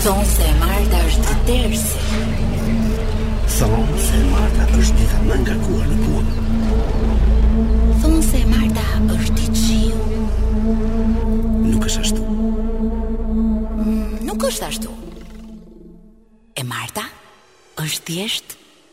Thonë se e marta është ditë tersi. Thonë se e marta është dita që na nga kuar në punë. Thonë se e marta është ditë qiu. Nuk është ashtu. Mm, nuk është ashtu. E marta është thjesht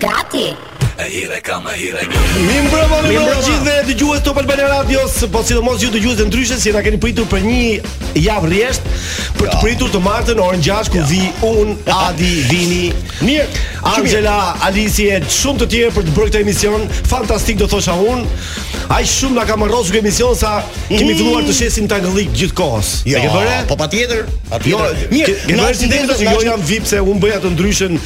Gati! E hire kam, e hire kam Mirëmbrëma gjithë dëgjuesve të Top Albania Radios Po sidomos ju dëgjuesve të E Ndryshes që na keni pritur për një javë rresht Për të pritur të martën orën 6 Ku vij unë, Adi, Vini, Miri, Angela, Alisi e shumë të tjerë Për të bërë këtë emision Fantastik do thosha unë Aq shumë na ka marrë rrugë emision sa kemi mm. filluar të shesim tangërllëk gjithë kohës. Ja, e ke bërë? Po patjetër. Jo, patjetër. Mirë, ke bërë ti tenton që jo jam VIP se unë bëj të Ndryshen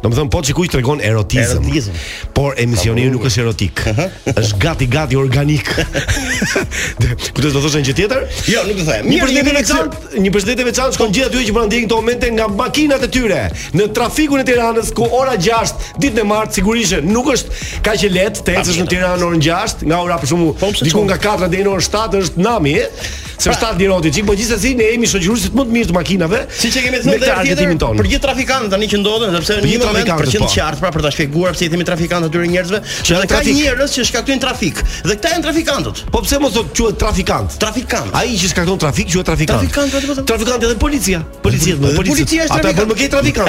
Domethënë, po sikur tregon erotizëm. Erotizëm. Por emisioni nuk është erotik. është gati, gati, organik. Do të thoshe një gjë tjetër? Jo, nuk do të them. Një përshëndetje e veçantë, një përshëndetje e veçantë, shkon gjithë atyre që na ndjekin këto momente nga makinat e tyre. Në trafikun e Tiranës, ku ora 6, ditën e martë, sigurisht, nuk është kaq e lehtë, të ecësh në Tiranë orën 6, nga ora për shembull, po, diku nga 4 deri në orën 7, është nami, e? Se pra, shtatë lirohet çik, po gjithsesi ne jemi shoqëruesit më të mirë të makinave. Siç e kemi thënë edhe herë tjetër, tonë. për gjithë trafikantët tani që ndodhen, sepse në një moment për të qenë, po, qartë, pra për ta shpjeguar pse i themi trafikantë atyre njerëzve, që edhe ka njerëz që shkaktojnë trafik. Dhe këta janë trafikantët. Po pse mos të quhet trafikant? Trafikant. Ai që shkakton trafik quhet trafikant. Trafikant vetëm. Po trafikant edhe policia. Policia, policia. Policia është trafikant. Ata bëjnë më keq trafikun.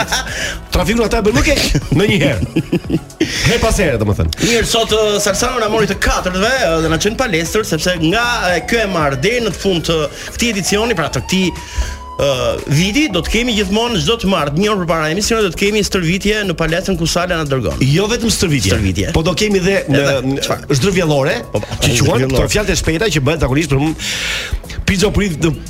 Trafikun ata bëjnë më keq ndonjëherë. Herë pas here, domethënë. Mirë, sot uh, Salsano na mori të katërtëve uh, dhe na çoi në palestër sepse nga uh, kjo e martë deri në fund të këtij edicioni, pra të këtij uh, viti do të kemi gjithmonë çdo të martë një orë përpara emisionit do të kemi stërvitje në palestrën ku Sala na dërgon. Jo vetëm stërvitje. Stërvitje. Po do kemi dhe zhdërvjellore, po, po, që quhen, këto fjalët e shpejta që bëhet zakonisht për Pizza Prit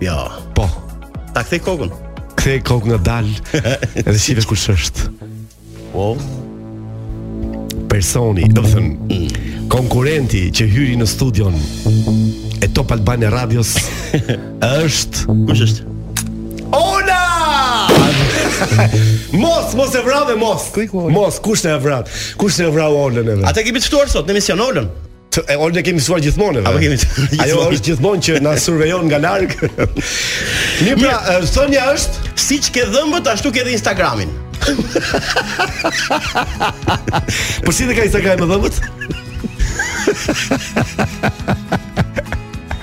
Jo. Po. Ta kthej kokën. Ktheje kokën ngadalë. Edhe shihe kush është. Po. Personi, do të them, konkurrenti që hyri në studion e Top Albania Radios është kush është? Ola! mos, mos e vrave, mos. Mos, kush e vrat? Kush e vrau Olën edhe? A ta kemi të ftuar sot në emision Olën. E Olën e kemi të ftuar gjithmonë. Apo kemi. Ajo është gjithmonë që na survejon nga larg. Mirë, pra, thënia është siç ke dhëmbët ashtu ke edhe Instagramin. Po ç'lidhje ka Instagrami me dhëmbët?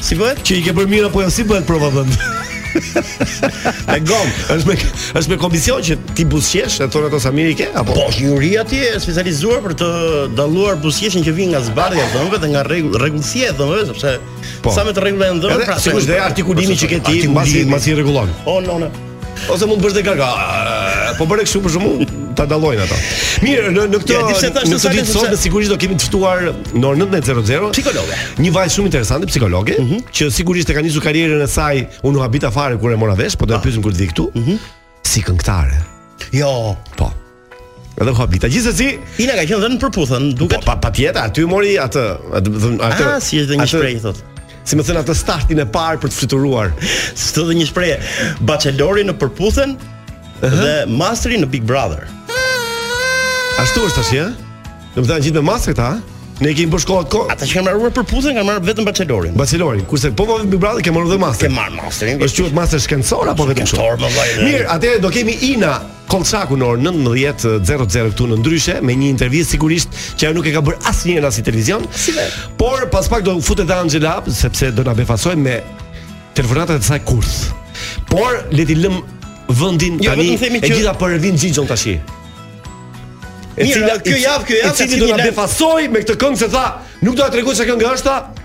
Si bëhet? Që i ke bërë mirë apo jo? Si bëhet prova dhëmb? me gom. Është me është me komision, që ti buzëqesh, e thonë ato sa mirë i ke apo? Po, juria aty është specializuar për të dalluar buzëqeshin që vjen nga zbardhja e dhëmbëve dhe nga rregull rregullsia e dhëmbëve, sepse po. sa më të rregullta janë dhëmbët, pra sigurisht dhe artikulimi që ke ti, mbasi mbasi rregullon. On, on. Ose mund të bësh dhe gaga. Po bëre kështu për shkakun ta dallojnë ato. Mirë, në në këtë në këtë ditë sot sigurisht do kemi të ftuar në orën 19:00 psikologe. Një vajzë shumë interesante psikologe mhm. që sigurisht e ka nisur karrierën e saj, unë habita fare kur e mora vesh, po do e ah. pyesim kur të vi këtu. Mhm. Si këngëtare. Jo, po. Edhe u habita. Gjithsesi, Ina ka qenë edhe në Përputhen, po, duket. pa patjetër, aty mori atë, atë, do- atë. Ah, si është dhe një atë- shprehje thotë. Si më thënë atë startin e parë për të fluturuar. Si thotë dhe një shprehje. Bachelori në Përputhen dhe masteri në Big Brother. Ashtu është tash, ja? Do të thënë gjithë me master këta, a? ne i kemi bërë shkollat kohë. Ata që kanë mbaruar Përputhen kanë marrë vetëm bachelorin. Bachelorin, kurse po po Big Brother ke marrë dhe master. Ke marrë masterin. Është quhet master shkencor apo vetëm kështu? Shkencor, mo vlla, dhe- Mirë, atëherë do kemi Ina Kollçakun në orën 19:00 këtu në Ndryshe me një intervistë sigurisht që ajo nuk e ka bërë asnjëherë në asnjë televizion. Si vetë. Por pas pak do futet Anxhela sepse do na befasojë me telefonatat e saj kurth. Por le t'i lëmë vendin jo, tani e që... gjitha për Ervin Xhixhon tash. Mirë, kjo javë, kjo javë, cili do na befasojë me këtë këngë se tha, nuk do ta tregoj se kënga është ta,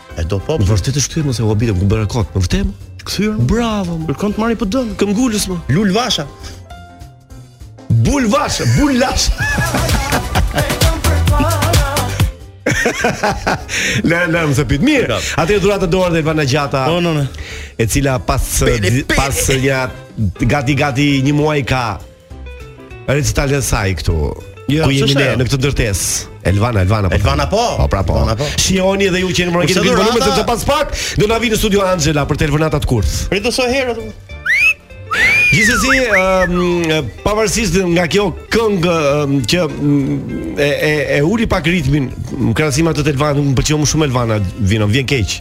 E do po. Vërtet është kthyer mos u habit, u bëra kot. Po vërtet. Kthyer. Bravo. Kërkon të marrë PD. Po Këmbëngulës më. Lul Basha. Bul Vasha, bul Lash. La la më thëpit mirë. Atë Dhurata Dora dhe Elvana Gjata. Po, no, no. E cila pas pas një gati gati një muaji ka Recitalin e saj këtu. Jo, ku jemi ne në këtë ndërtesë? Elvana, Elvana. Po Elvana po. Po, pra po. po. Shihoni dhe ju që jeni me radio ngrini volumin sepse pas pak do na vijë në studio Anxhela për telefonatat kurth. Pritë sa herë. Gjithsesi, um, pavarësisht nga kjo këngë um, që e e, e uli pak ritmin, krahasim me atë të Elvanës, më pëlqeu më shumë Elvana, Vino, më vjen keq.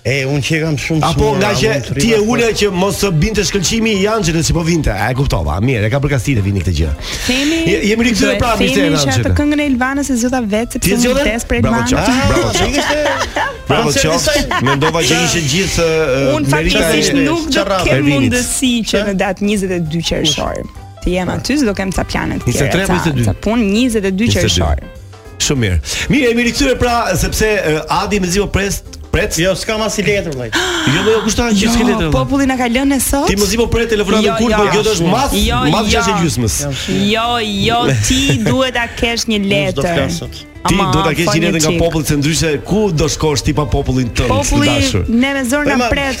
E, unë që kam shumë sëmurë... Apo nga që ti e ule që mos të binte shkëlqimi i Anxhelës që po vinte. A e kuptova. Mirë, e ka parasysh Ervini këtë gjë. Themi, je, jemi rikthyer pra, mirë se erdhe Anxhela. Themi që këngën e Elvanës e zgjodha vetë, sepse unë vdes për Elvanën. Bravo, ah, bravo, bravo, Bravo qoftë. Mendova që ishte gjithë uh, Unë faktikisht nuk do të kem mundësi që në datë 22 qershor. Të jem aty, do kem ca plane të tjera. 23 apo 22? Ca punë 22 qershor. Shumë mirë. Mirë, jemi rikthyer pra sepse uh, Adi mezi po pret pret. Jo, s'kam asnjë letër vllai. Jo, jo, kush ta gjejë këtë letër. Populli na ka lënë sot. Ti mezi po pret telefonin jo, kur, jo. por kjo do është mas, jo, mas jo. gjashtë gjysmës. Jo, jo, ti duhet ta kesh një letër. Ti Ama, do ta kesh një letër nga populli se ndryshe ku do shkosh ti pa popullin tënd të dashur. Populli ne me zor na pret.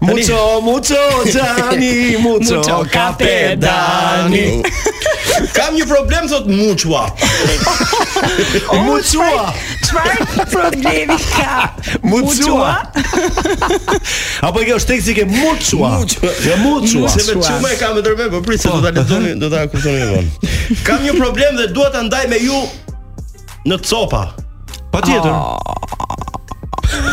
Muço, muço, Xhani, muço, Muço, kapedani. Kam një problem thot Muçua. Muçua. Çfarë problemi ka? Muçua. Apo kjo është teksti ke Muçua. Muçua. Ja Muçua. Se më çuma e kam më dërmë, po prit se do ta lexoni, do ta kuptoni më vonë. Kam një problem dhe dua ta ndaj me ju Në copa. Patjetër. Ah,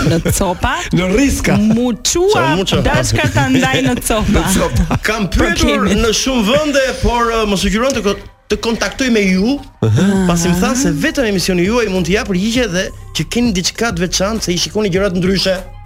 në copa? Në riska. Muçua dashka ta ndaj në copa. Në copa. Kam pyetur në shumë vende, por uh, më sugjeruan të kontaktoj me ju, pasi më thanë se vetëm emisioni juaj mund të japë përgjigje dhe që keni diçka të veçantë se i shikoni gjërat ndryshe.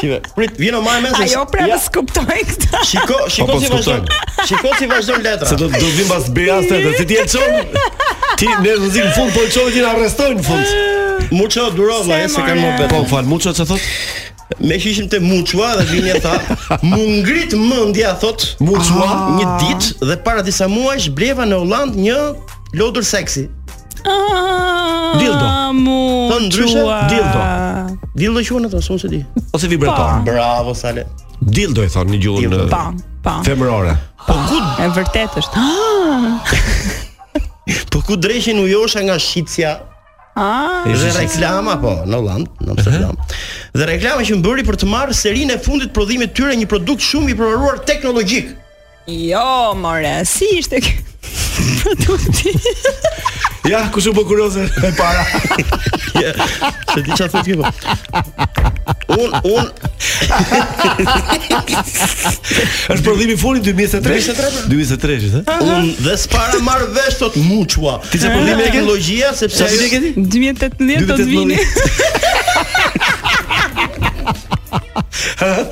Shive, prit, vjen o majë mesë. Ajo pra ja. s'kuptoj këtë. Shiko, shiko po, po si vazhdon. Shiko si vazhdon letra. Se do do vim pas beraste, do ti e çon. Ti ne do zin fund po çon ti na arrestojnë fund. Muço duro vlla, se kanë më vetë. Po fal, muço ça thot? Meqë ishim te Muçua dhe vini e tha M'u ngrit mëndja, thot Muçua ah. Një dit dhe para disa muajsh bleva në Holandë një lodër seksi Ah, Dildo. Mu. Po ndryshe quhet. dildo. Dildo quhen ato, se un s'e di. Ose vibrator. Po. Bravo Sale. Dildo i thon në gjuhën Dildo. Po, e, po. femërore. Po ku E vërtet është. Ah, po ku dreshin u josha nga shitja ah. dhe reklama po në Holandë, në Amsterdam. Dhe reklama që më bëri për të marrë serinë e fundit të prodhimit të tyre një produkt shumë i përparuar teknologjik. Jo, more, si ishte kjo? Produkti. Ja, kush u bë kurioze e para? Ja, s'e di çfarë thotë po. Un un Është prodhimi i fundit 2023. 2023, ëh? un dhe s'para marr vesh sot muçua. Ti çfarë prodhimi e ke? Teknologjia sepse sa vjet e ke ti? 2018 do të vini.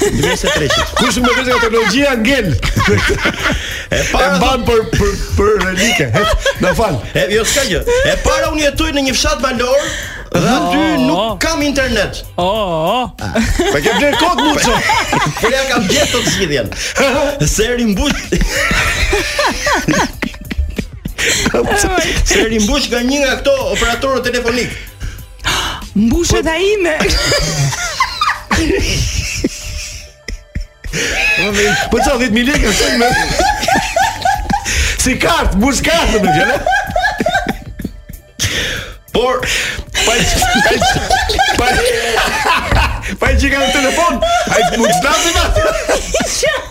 2003. Kush më vjen nga teknologjia ngel. E pa e mban për për për relike. Na fal. E jo s'ka gjë. E para unë jetoj në një fshat malor dhe aty oh. nuk kam internet. Oh. Po ke bler kot muço. Po ja kam gjetur zgjidhjen. Se rimbush. Se rimbush nga një nga këto operatorë telefonikë. Mbushe dhe ai më. Po çfarë 10000 lekë është më? Si kartë, mbush kartën më vjen. Por pa pa pa që kanë telefon, ai mund të zgjasë më.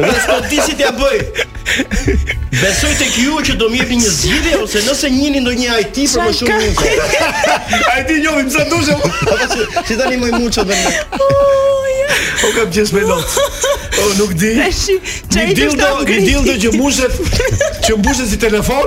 Dhe s'e di si t'ja bëj Besoj tek ju që do më jepni një zgjidhje Ose nëse njihni ndonjë IT për më shumë info IT di më sa duhet Si tani më shumë çdo ditë Po kam qeshë me lot O nuk di Një dildo Një dildo që mbushet Që mbushet si telefon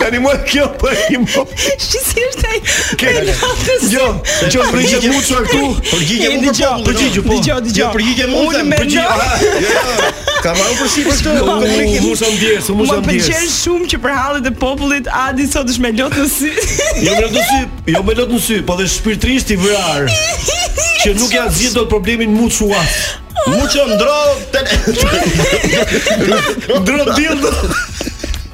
Tani më kjo po e imo. Po. Si si është ai? Jo, jo, më vjen të mund të shkoj këtu. Përgjigju mua për popullin. Përgjigju po. Dëgjoj, dëgjoj. Jo, përgjigju mua unë përgjigje. Ka marrë përsipër këtë komunikë më shumë dier, më shumë dier. Më pëlqen shumë që për hallet e popullit Adi sot është me lot në sy. Jo me lot në sy, jo me lot në sy, po dhe shpirtërisht i vrarë. Që nuk ja zgjidh dot problemin Muços. Muço ndërro, ndërro dildo.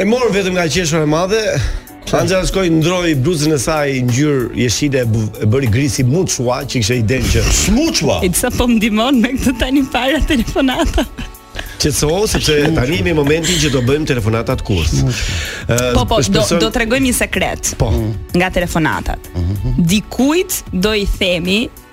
E mor vetëm nga qeshura e madhe. Anxhela shkoi ndërroi bluzën e saj ngjyrë jeshile e bëri gri si Muçua që kishte idenë që s'Muçua. E disa po ndihmon me këtë tani para telefonata. Që të sohë, sepse tani jemi në momentin që do bëjmë telefonatat kurth. Po, po, do, do tregojmë një sekret po. nga telefonatat. Mhm. Dikujt do i themi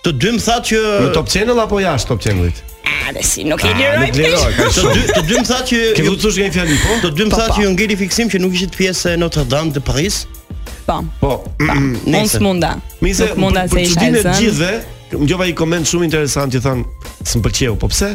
Të dy më thatë që Në Top Channel apo jashtë Top Channelit? Ah, dhe si, nuk e liroj. Nuk liroj. Të dy të dy më thatë që Keni secili nga një fjali, po? Të dy më thatë që ju ngeli fiksim që nuk ishit pjesë e Notre Dame de Paris. Po. Po. Unë s'munda. Unë se, nuk munda se isha e zënë. Gjithëve, dëgjova një koment shumë interesant që thanë, s'më pëlqeu, po pse?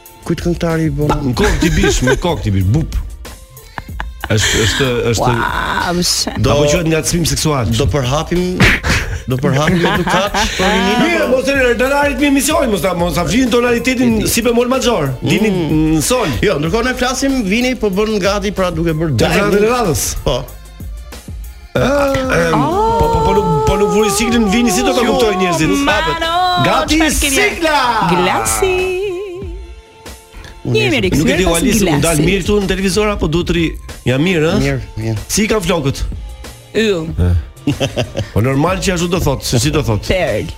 Kujt këngëtari i bën? Në kokë ti bish, me kokë ti bish, bup. Është është është wow, do të quhet ngacmim seksual. Do përhapim do përhapim edukatë për rininë. Mirë, mos e dolarit me emision, mos ta mos ta vini tonalitetin si bemol maxhor. Dini mm. në sol. Jo, ndërkohë ne flasim, Vini po bën gati pra duke bërë dalë. Të radhës. Po. Po po po nuk po nuk vuri siglën Vini si do ta kuptojnë njerëzit. Hapet. Gati sigla. Glasi. Unë jemi rikthyer, nuk e di Alice, a dal mirë këtu në televizor apo duhet të rri? Jam mirë, ë? Mirë, mirë. Si i kam flokët? Yll. Po normal që ashtu do thotë, se si do thotë. Perlë.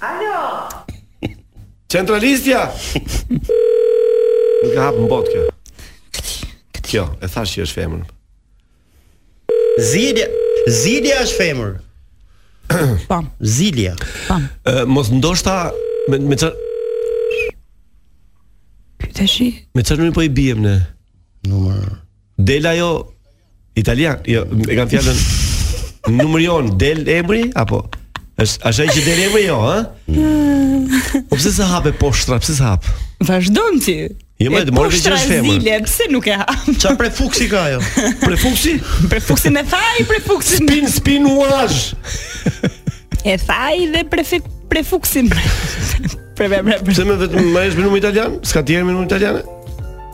Alo. Centralistja. Nuk e hap në botë kjo. Kjo, e thashë që është femër. Zilja, Zilja është femër. Pam. Zilja. Pam. Uh, mos ndoshta me me çfarë Tashi. Me çfarë po i biem ne? Numër. Del ajo Italian, jo, e kam fjalën numri jonë del emri apo është asaj që del emri jo, ha? Po pse s'e hape poshtra, pse s'e hap? Vazhdon ti. Jo, marr të mirë që është femër. Zile, pse nuk e hap? Ça prefiksi ka ajo? Prefiksi? Prefiksin ma thuaj, prefiksin. Spin spin uaj. E thuaj dhe pre prefiksin. Pre pre pre. Pse më vetëm një është në Itali? S'ka të tjerë në italiane?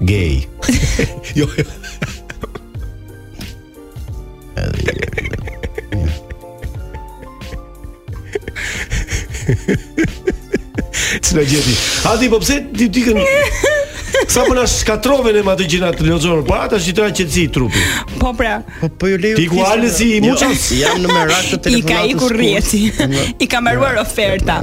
Gay. jo. jo. Çfarë na gjeti? Hajde po pse ti ti kanë Sa po na shkatërrove ne ato gjëra të lozhur para tash i tra qetësi i trupi. Po pra. Po po ju lejo. Ti ku alë si i muços? Jo, jam në merak te telefonata. I ka ikur rrjeti. I ka mbaruar oferta.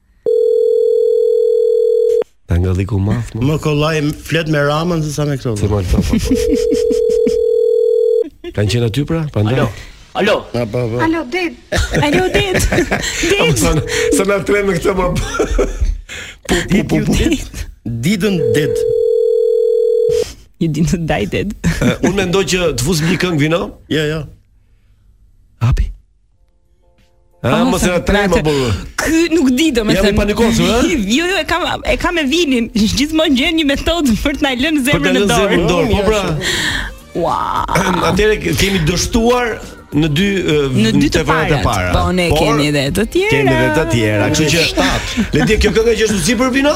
Ta nga dhiku maf më. Më kollaj flet me Ramën se sa me këto. Se mal topa. Kan qenë aty pra? Prandaj. Alo. Alo. Na pa pa. Alo det. Alo det. Det. Sa sa na tren me këtë më. Po po po po. Ditën det. Ju din të daj det. Unë mendoj që të fusë një këngë Vino. Jo, jo. Hapi. Ah, mos e trajë më burrë. Ky nuk di domethënë. Jam panikos, ha? Jo, jo, e kam e kam me Vinin. Gjithmonë gjen një metodë për të na lënë zemrën në dorë. Për të lënë zemrën në dorë, po pra. Ua. Atëherë kemi dështuar në dy në dy të parat. Parat. Po ne Por, kemi edhe të tjera. Kemi edhe të tjera, kështu që 7. Le të kjo kënga që është sipër Vino?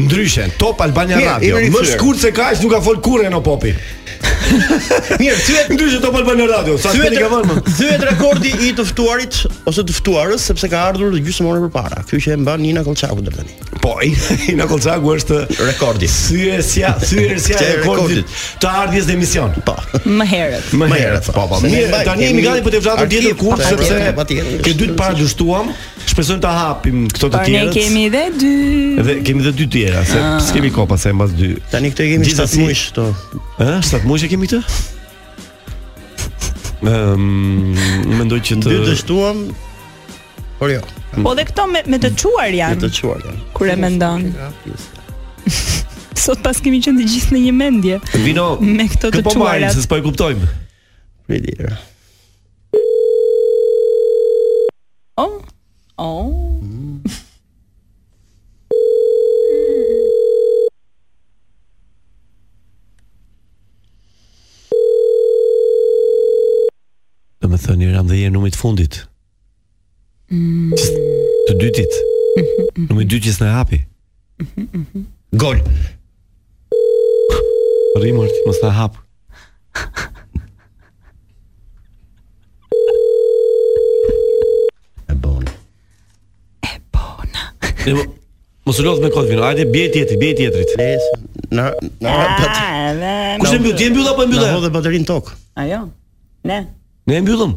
Ndryshe, Top Albania Mirë, Radio. jemi Më rikthyer. shkurt se kaq nuk ka fol kurrë no popi. Mirë, u thye Ndryshe Top Albania Radio. Sa thyet tani ka vënë? më? u thye rekordi i të ftuarit ose të ftuarës sepse ka ardhur gjysmë orë përpara. Kjo që e mban Ina Kollçaku deri tani. Po, i- Ina Kollçaku është Rekordi. thyesja, thyesja Te e rekordit rekordit. të ardhjes në emision. Po. Më herët. Më herët, po, po. Se ne Mirë, mbaj, tani kemi jemi gati për telefonatën arkiv, tjetër kurrë patjetër, sepse patjetër. te dy të parat dështuam. Shpresojmë ta hapim këto të tjerët. Ne kemi edhe dy. Dhe kemi edhe dy tjera, se ah. s'kemi kohë pas mbas dy. Tani këto kemi 7 muaj këto. Ë, 7 muaj që kemi këto? Ehm, um, mendoj që të dështuam. Por jo. Po dhe këto me me të çuar janë. Me të çuar janë. Kur e mendon. Sot pas kemi qenë të gjithë në një mendje. Vino. Me këto të çuara. Po po, s'po e kuptojmë. Vedi. Oh, oh. Domethënë, i ramë dhe një numri të fundit. Psst, të dytit. Nuk i dytis në hapi. Gol. Rimur, mos ta hap. E bon. E bona. Ne mos u lodh më kot vino. Hajde bie tjetri, bie tjetrit. Na na ah, pat. Kush e mbyll? Ti e mbyll apo e mbyll? Na hodhe baterinë në tokë. Ajo. Ne. Ne e mbyllëm.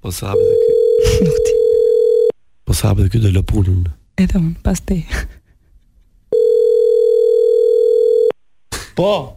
Po sa hapet ky? Nuk di. Po sa hapet ky do lë punën. Edhe un, pasdite. Po.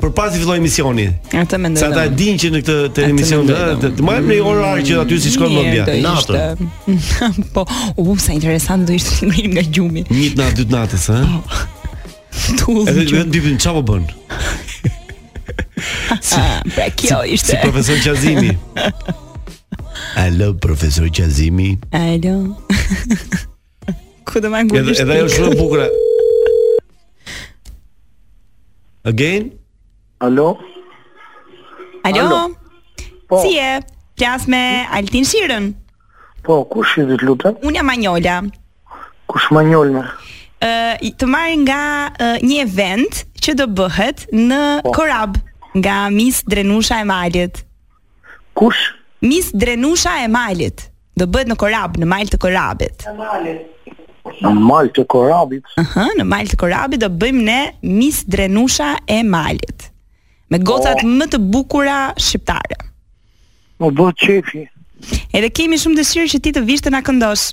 përpara se të fillojë emisioni. Atë mendoj. Sa ta dinë që në këtë të emision të të, të marrim në një orar që atij s'i shkon mendja. Natën. po, u sa interesant do ishte të nga gjumi. Një e natës, dy e natës, ha? Po. Tu. Edhe vetëm dy vin çfarë bën? Si, pra kjo ishte. Si profesor Qazimi. Alo profesor Qazimi. Alo. Ku do më ngulësh? Edhe ajo shumë e bukur. Again? Alo? Alo? Alo? Po. Si je? Flas me Altin Shirën? Po, kush je ti të lutem? Unë jam Manjola. Kush Manjola? Uh, të marr nga uh, një event që do bëhet në po. Korab nga Miss Drenusha e Malit. Kush? Mis Drenusha e Malit. Do bëhet në Korab, në Mal të Korabit. Në Malit. Në Mal të Korabit. Ëh, uh -huh, në Mal të Korabit do bëjmë ne Mis Drenusha e Malit. Me gocat oh. më të bukura shqiptare. Më bëhet qejfi. Edhe kemi shumë dëshirë që ti të vish të na këndosh.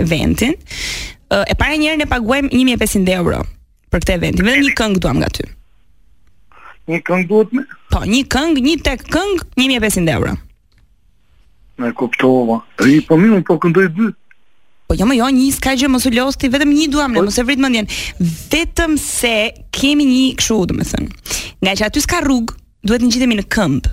eventin. E para një herë ne paguajmë 1500 euro për këtë event. Vetëm një këngë duam nga ty. Një këngë duhet me? Po, një këngë, një tek këngë, 1500 euro. Më kuptove? Hë, po mi, unë po këndoj dy. Po jo mo jo, një s'ka gjë mos u lodh ti, vetëm një duam ne, po- mos e vrit mendjen. Vetëm se kemi një kështu, domethënë. Ngaqë aty s'ka rrugë, duhet të ngjitemi në këmbë.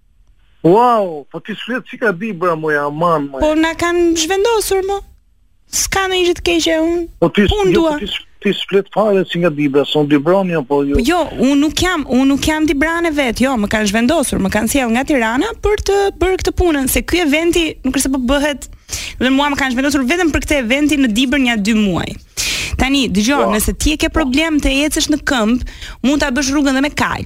Uau, po ti s'flet si nga Dibra moj aman moj. Po na kanë zhvendosur mua. S'ka ndonjë gjë të keqe unë. Po ti jo, po dua. Po ti s'flet fare si nga Dibra, s'je dibrane apo jo? Jo, unë nuk jam, unë nuk jam Dibrane vet, jo, më kanë zhvendosur, më kanë sjell nga Tirana për të bërë këtë punën, se ky eventi nuk është se po bëhet, dhe mua më kanë zhvendosur vetëm për këtë eventin në Dibër nja dy muaj. Tani, dëgjo, po, nëse ti e ke problem të ecësh në këmbë, mund ta bësh rrugën dhe me kal.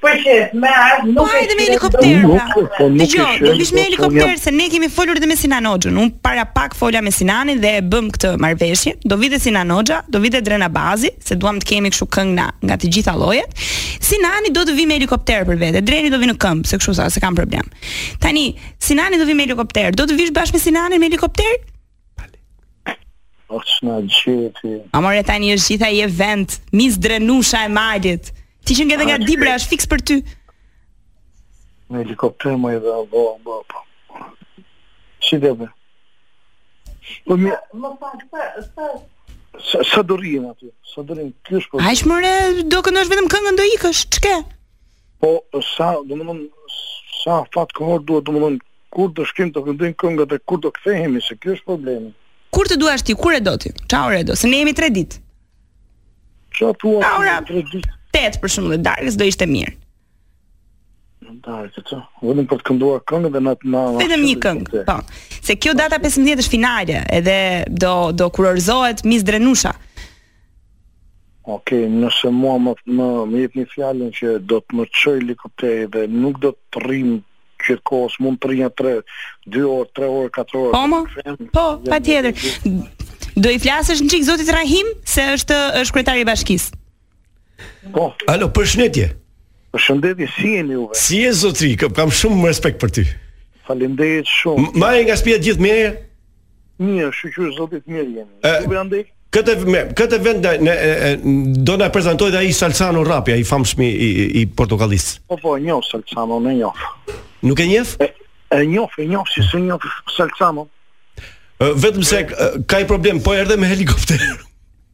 Po i shes me ar, nuk po e shes. Po me helikopter. Nuk, po nuk Dëgjo, i shes. Do vish me helikopter se ne kemi folur edhe me Sinan Hoxhën. Un para pak fola me Sinanin dhe e bëm këtë marrëveshje. Do vi dhe Sinan Hoxha, do vi dhe Dren Abazi, se duam të kemi kështu këngë nga, nga të gjitha llojet. Sinani do të vi me helikopter për vete. Dreni do vi në këmbë, se kështu tha, s'e kam problem. Tani, Sinani do vi me helikopter. Do të vish bashkë me Sinanin me helikopter? Është në gjithë. A more tani është gjithë ai event, Miss Drenusha e Malit. Ti që je dhe nga Dibra është fiks për ty. Me helikopter më edhe apo apo apo. Si dhe dhe? Po mi... Më pa, sa, sa, sa, sa do rrimë aty? Sa do rrimë? Kjo është për... A s'ish more, do këndosh vetëm këngën do ikësh, ç'ke? Po sa, domethënë ça afat kohor duhet domethënë kur të shkojmë të këndojmë këngët e kur do kthehemi se ky është problemi. Kur të duash ti, kur e do ti? Ça ore do, se ne jemi 3 ditë. Ça thua? Ça ore do, 3 ditë. Tetë për shembull, darkës do ishte mirë. Darkë, ço? Vetëm për të kënduar këngën dhe natë na. Vetëm një këngë, po. Se kjo data 15 është finale, edhe do do kurorëzohet Miss Drenusha. Ok, nëse mua më, më jepni fjalën që do të më çojë helikopteri dhe nuk do të rrimë gjithë kohës, mund të rrija tre, dy orë, tre orë, katër orë. Po mo, po, patjetër. Do i flasësh një çik zotit Rahim se është është kryetari i bashkisë. Po. Alo, përshëndetje. Përshëndetje, si jeni juve? Si je zotri? Kam, kam shumë respekt për ty. Faleminderit shumë. Me nga shpia gjithë mirë? Mirë, shyqyr Zotit mirë jemi. Ju andej? Këtë me këtë event ne, ne, ne do na prezantojë dhe ai Salsano Rrapi, ai i famshmi i, i, i Portokallisë. Po po, e njoh Salsanon, e njoh. Nuk e njeh? E, e njoh, e njoh si s'e njoh Salsanon. Vetëm se ka një problem, po erdhe me helikopter.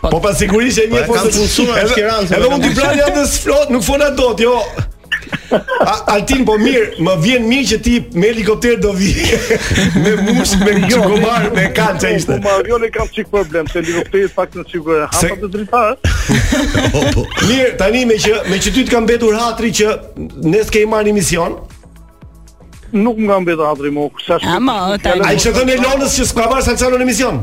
Po, po pa sigurisht e një po të funksiona në Tiranë. Edhe unë di pra, prandaj s'flet, nuk fola dot, jo. A, Altin po mirë, më vjen mirë që ti me helikopter do vi. me mush, me jo, gomar, me kanë çaj ishte. Po avion e kam çik problem, se helikopteri pak në çik ha pa të drita. Po, po. Mirë, tani me që me që ty të ka mbetur hatri që ne s'ke marrë mision. Nuk më ka mbetur hatri më, sa shumë. Ai çdo në Lonës që s'ka marrë Salsanon në mision.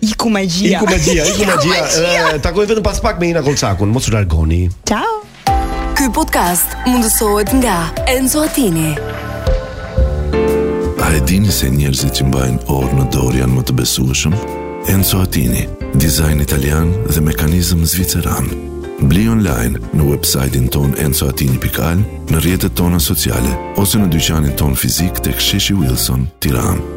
Iku magjia. Iku magjia, iku magjia. Dhe takojmë vetëm pas pak me Ina Kolçakun. Mos u largoni. Ciao. Ky podcast mundësohet nga Enzo Attini. A e dini se njerëzit që mbajnë orë në dorë janë më të besueshëm? Enzo Attini, dizajn italian dhe mekanizëm zviceran. Bli online në website-in tonë enzoatini.al, në rrjetet tona sociale, ose në dyqanin tonë fizik tek sheshi Wilson, Tiranë.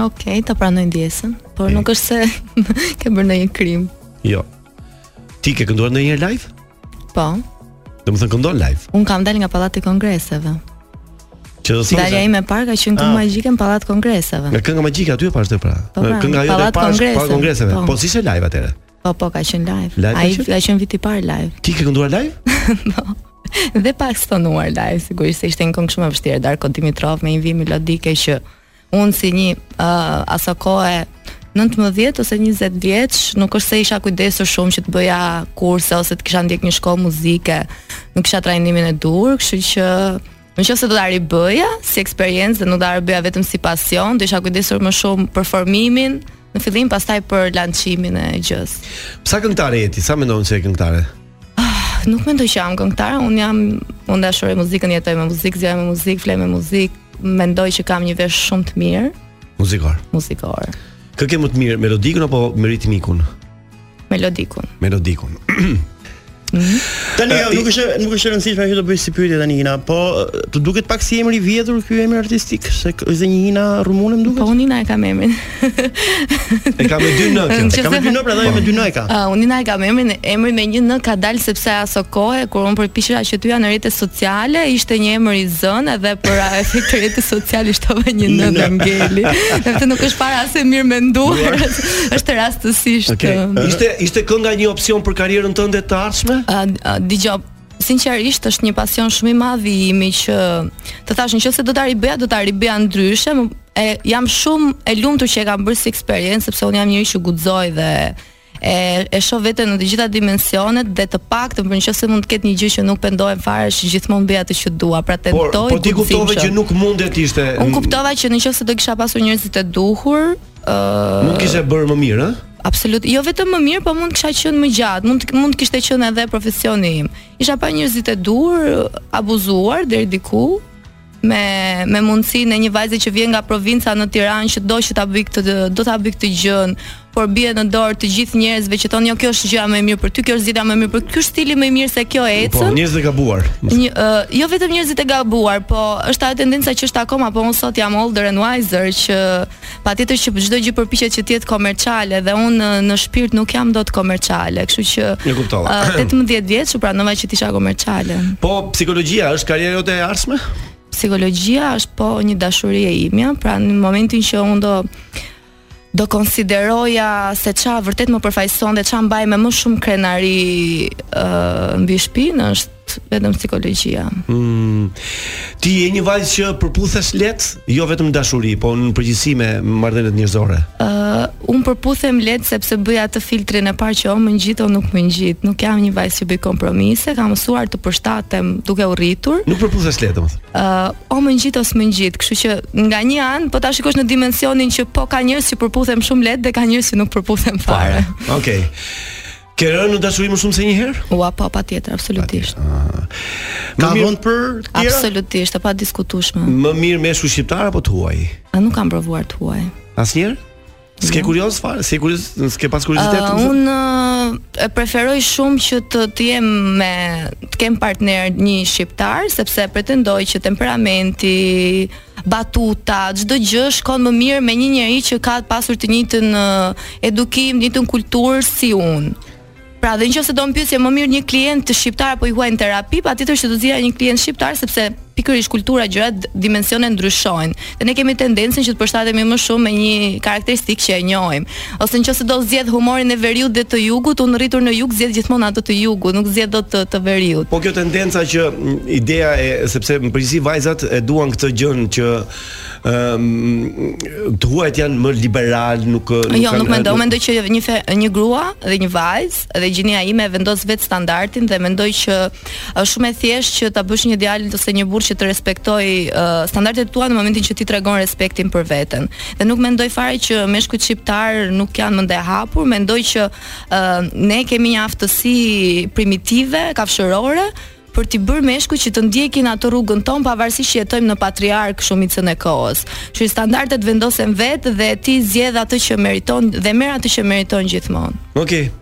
Ok, ta pranoj ndjesën, por nuk është se ke bërë ndonjë krim. Jo. Ti ke kënduar ndonjëherë live? Po. Do të thënë këndon live. Unë kam dalë nga pallati i kongreseve. Që do të thotë. Dalja ime e parë ka qenë Kënga ah. magjike në pallat kongreseve. Nga kënga magjike aty e pashë pra. Po, pra, kënga jote e pashë te pallati i kongreseve. Po, po s'ishte live atëherë? Po po ka qenë live. live Ai ka qenë viti i parë live. Ti ke kënduar live? Po. Dhe pak e stonuar live, sigurisht se ishte një këngë shumë e vështirë, Darko Dimitrov me një vijë melodike që Unë si një uh, asokohe 19 ose 20 vjeç, nuk është se isha kujdesur shumë që të bëja kurse ose të kisha ndjek një shkollë muzike. Nuk kisha trajnimin e duhur, kështu që në qoftë se do ta ribëja si eksperiencë dhe nuk do ta ribëja vetëm si pasion, do isha kujdesur më shumë për formimin në fillim, pastaj për lançimin e gjësë. Sa këngëtare je ti? Sa mendon se je këngëtare? Ah, nuk mendoj që jam këngëtare, unë jam unë dashuroj muzikën, jetoj me muzikë, zgjohem me muzikë, fle me muzikë, mendoj që kam një vesh shumë të mirë. Muzikor. Muzikor. Kë e ke më të mirë melodikun apo me ritmikun? Melodikun. Melodikun. Mhm. Tani jo, nuk është nuk është e rëndësishme që ta bëj si pyetje tani Ina, po të duket pak si emër i vjedhur ky emër artistik, se është një Ina rumune më duket. Po Ina e kam emrin. E ka me dy n kjo. E ka me dy n, pra me dy n e ka. Uh, unë na e kam emrin, emri me një n ka dalë sepse aso kohë kur unë përpiqesha që t'hyja në rrjetet sociale, ishte një emër i zënë edhe për efekt të rrjeteve sociale shtova një n dhe ngeli. Sepse nuk është as e mirëmenduar. është rastësisht. Okay. Ishte ishte kënga një opsion për karrierën tënde të ardhshme? Uh, uh, Sinqerisht është një pasion shumë i madh i imi që të thashë në qoftë se do ta ribëja, do ta ribëja ndryshe. E jam shumë e lumtur që e kam bërë si eksperiencë sepse unë jam njeri që guxoj dhe e e shoh veten në të gjitha dimensionet dhe të paktën për në qoftë se mund të ketë një gjë që nuk pendohem fare është gjithmonë bëj atë që dua. Pra tentoj. Por, por ti kuptove që nuk mund të ishte. Unë kuptova që në qoftë se do kisha pasur njerëzit e duhur, Uh, mund kishe bërë më mirë, ëh? Absolut, jo vetëm më mirë, po mund kisha qenë më gjatë, mund mund të kishte qenë edhe profesioni im. Isha pa njerëzit e duhur, abuzuar deri diku me me mundësinë e një vajze që vjen nga provinca në Tiranë që do që ta bëjë këtë do ta bëjë këtë gjënë, por bie në dorë të gjithë njerëzve që thonë jo kjo është gjëja më e mirë për ty, kjo është zgjidhja më e mirë për ty, ky është stili më i mirë se kjo ecën. Po, njerëzit e gabuar. Një, uh, jo vetëm njerëzit e gabuar, po është ajo tendenca që është akoma, po unë sot jam older and wiser që Patjetër që çdo gjë përpiqet që të jetë komerciale dhe unë në shpirt nuk jam dot komerciale, kështu që e kuptova. 18 vjeç e pranova që të isha komerciale. Po psikologjia është karriera jote e ardhshme? Psikologjia është po një dashuri e imja, pra në momentin që unë do do konsideroja se ça vërtet më përfaqëson dhe ça mbaj me më shumë krenari uh, mbi shpinë është vetëm psikologjia. Mm, ti je një vajzë që përputhesh lehtë, jo vetëm në dashuri, po në përgjithësi me marrëdhëniet njerëzore. Ë, uh, un përputhem lehtë sepse bëj atë filtrin e parë që o më ngjit o nuk më ngjit. Nuk jam një vajzë që bëj kompromise, kam mësuar të përshtatem duke u rritur. Nuk përputhesh lehtë, domethënë. Ë, uh, o më ngjit o s'më ngjit, kështu që nga një anë po ta shikosh në dimensionin që po ka njerëz që përputhem shumë lehtë dhe ka njerëz që nuk përputhem fare. Okej. Okay. Ke rënë në dashuri më shumë se një herë? Ua, po, patjetër, absolutisht. Ka vend për tjera? Absolutisht, e padiskutueshme. Më mirë me shu shqiptar apo të huaj? A nuk kam provuar të huaj. Asnjëherë? S'ke kurioz fare, s'ke kurioz, s'ke pas kuriozitet. Uh, unë uh, e preferoj shumë që të të jem me të kem partner një shqiptar sepse pretendoj që temperamenti, batuta, çdo gjë shkon më mirë me një njeri që ka pasur të njëjtën edukim, të njëjtën kulturë si unë. Pra dhe në qoftë se do më pyesje më mirë një klient shqiptar apo i huaj në terapi, patjetër që do të zgjidhja një klient shqiptar sepse pikërisht kultura gjërat dimensionet ndryshojnë. Dhe ne kemi tendencën që të përshtatemi më shumë me një karakteristikë që e njohim. Ose në qoftë se do zgjedh humorin e veriut dhe të jugut, unë rritur në jug zgjedh gjithmonë atë të jugut, nuk zgjedh dot të, të veriut. Po kjo tendenca që ideja e sepse në përgjithësi vajzat e duan këtë gjënë që ëm um, të huajt janë më liberal, nuk nuk Jo, nuk mendoj, mendoj që një fe, një grua dhe një vajzë dhe gjinia ime e vendos vetë standardin dhe mendoj që është shumë e thjeshtë që ta bësh një djalë ose një burrë që të respektojë uh, standardet e tua në momentin që ti tregon respektin për veten. Dhe nuk mendoj fare që meshkujt shqiptarë nuk janë mendjehapur, mendoj që uh, ne kemi një aftësi primitive, kafshërore, për t'i bërë meshkujt që të ndjekin atë rrugën tonë pavarësisht që jetojmë në patriark shumicën e kohës. Që standardet vendosen vetë dhe ti zgjedh atë që meriton dhe merr atë që meriton gjithmonë. Okej. Okay.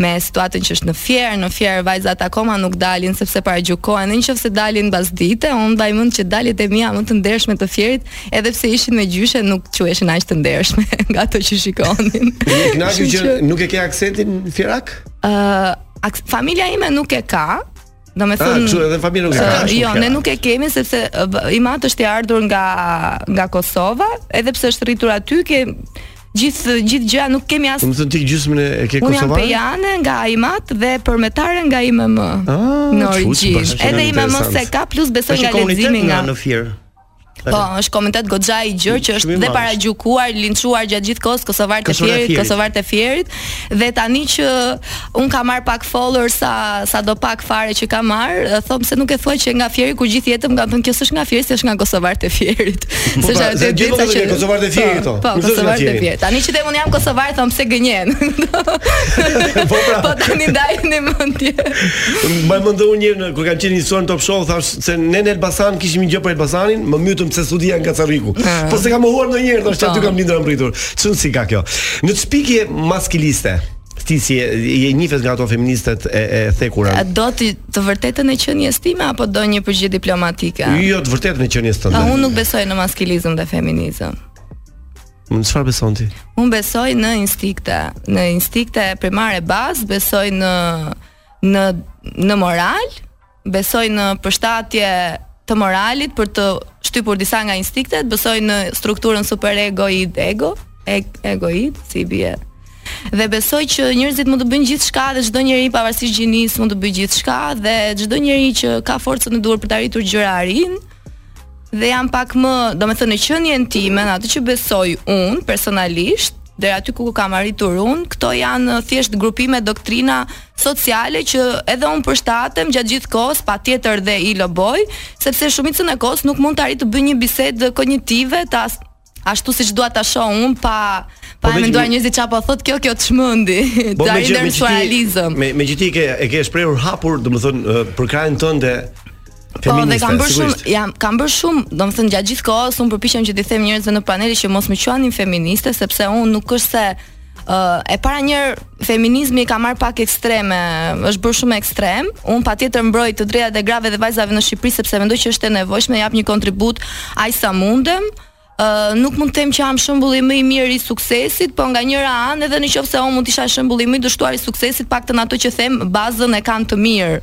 me situatën që është në Fier, në Fier vajzat akoma nuk dalin sepse paragjykohen, në qoftë se dalin mbasdite, unë mbaj mend që daljet e mia më të ndershme të Fierit, edhe pse ishin me gjyshe, nuk quheshin aq të ndershme nga ato që shikonin. Nga ti që nuk e ke aksentin fierak? Ëh, uh, familja ime nuk e ka, Domethënë... Kështu edhe familja nuk e ka shumë Jo, ne nuk e kemi, sepse im atë është i ardhur nga, nga Kosova, edhe pse është rritur aty, ke gjithë gjithë gjëja nuk kemi as. Do të thotë ti gjysmën e ke Kosovën? Unë jam pejane nga im atë dhe përmetare nga ime më. Ah, në origjinë. Edhe ime më s'e ka plus besoj nga leximi nga në Fier. Po, është komunitet goxha i gjerë që është dhe paragjykuar, linçuar gjatë gjithë kohës kosovar të fierit, kosovar të fierit dhe tani që unë kam marr pak follower sa sado pak fare që kam marrë, thonë pse nuk e thua që nga fieri ku gjithë jetën më kanë thënë kjo s'është nga Fieri, se është nga kosovarët të fierit. Po, s'është ajo pra, ditë që kosovar të fierit. Po, po kosovar të fierit. Tani që them unë jam kosovare thonë pse gënjen. Po, pra. po tani ndajeni mendjen. Mbaj mend unë një kur kam qenë në Top Show thash se ne në Elbasan kishim një gjë për Elbasanin, më mbytën se s'u di, jam nga Cërriku. Ah. Po s'e kam mohuar ndonjëherë, tash aty kam lindur jam rritur. Çun si ka kjo. Në çpikje maskiliste, ti si je, je një nga ato feministet e, e thekura. A do ti të vërtetën e qenies time apo do një përgjigje diplomatike? Jo, të vërtetën e qenies tënde. A unë nuk besoj në maskilizëm dhe feminizëm. Në çfarë beson ti? Unë besoj në instikte, në instinkte primare bazë, besoj në në në moral, besoj në përshtatje të moralit për të shtypur disa nga instinktet, besoj në strukturën superego id ego, ego id, si bie. Dhe besoj që njerëzit mund të bëjnë gjithçka dhe çdo njeri pavarësisht gjinisë mund të bëjë gjithçka dhe çdo njeri që ka forcën e duhur për të arritur gjëra arrin. dhe jam pak më, domethënë, në qenien time, në atë që besoj unë, personalisht, deri aty ku kam arritur unë, këto janë thjesht grupime doktrina sociale që edhe unë përshtatem gjatë gjithë kohës, patjetër dhe i loboj, sepse shumicën e kohës nuk mund të arrij të bëj një bisedë kognitive, të ashtu siç dua ta shoh unë pa pa e menduar njerëzit çfarë po thotë kjo kjo u çmend. Po me gjithë personalizëm. Me me gjithë ke e ke shprehur hapur, domethënë përkrahjen tënde Po dhe kam bërë shumë, jam kam bërë shumë, domethënë gjatë gjithë kohës un përpiqem që t'i them njerëzve në panel që mos më quanin feministe sepse un nuk është se Uh, e para njëherë, feminizmi ka marrë pak ekstreme, është bërë shumë ekstrem. Unë patjetër mbroj të drejtat e grave dhe vajzave në Shqipëri, sepse mendoj që është e nevojshme, jap një kontribut aq sa mundem. Uh, nuk mund të them që jam shembulli më i mirë i suksesit, po nga njëra anë edhe në qoftë se unë mund të isha shembulli më i dështuar i suksesit, paktën ato që them, bazën e kanë të mirë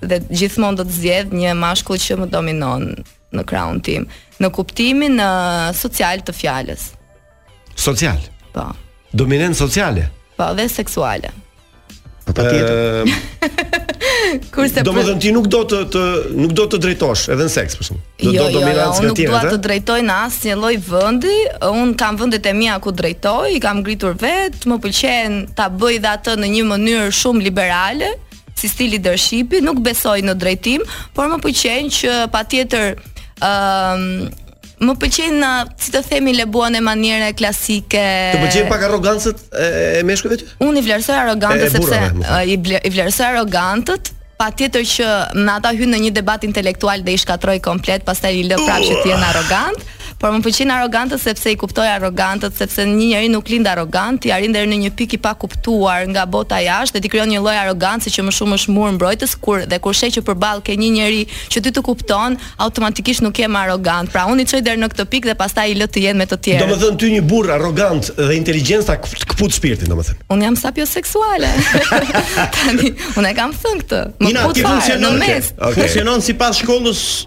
dhe gjithmonë do të zgjedh një mashkull që më dominon në krahun tim, në kuptimin në social të fjalës. Social. Po. Dominancë sociale. Po, dhe seksuale. Po patjetër. Kurse domethënë ti nuk do të të nuk do të drejtosh edhe në seks për shembull. Do jo, do dominancë jo, jo, tjetër. Nuk dua të drejtoj në asnjë lloj vendi. Un kam vendet e mia ku drejtoj, i kam ngritur vetë, më pëlqen ta bëj dhe atë në një mënyrë shumë liberale. si stil lidershipi, nuk besoj në drejtim, por më pëlqen që patjetër ë më pëlqejnë, si të themi, le buone maniere klasike. Të pëlqen pak arrogancët e, e meshkujve ty? Unë i vlerësoj arrogancën sepse i, vle, i vlerësoj arrogantët, patjetër që me ata hyj në një debat intelektual dhe i shkatërroj komplet, pastaj i lë prapë që t'jenë arrogantë, Por më pëlqejnë arrogantët sepse i kuptoj arrogantët, sepse një njeri nuk lind arrogant, ti arrin deri në një pikë i pakuptuar nga bota jashtë dhe ti krijon një lloj arrogance që më shumë është mur mbrojtës kur dhe kur sheh që përballë ke një njeri që ty të kupton, automatikisht nuk je më arrogant. Pra unë i çoj deri në këtë pikë dhe pastaj i lë të jenë me të tjerët. Domethënë ty një burrë arrogant dhe inteligjent ta këput shpirtin domethënë. Unë jam sapioseksuale. Tani unë e kam thënë këtë. Më Ina, ti funksionon, okay. funksionon sipas shkollës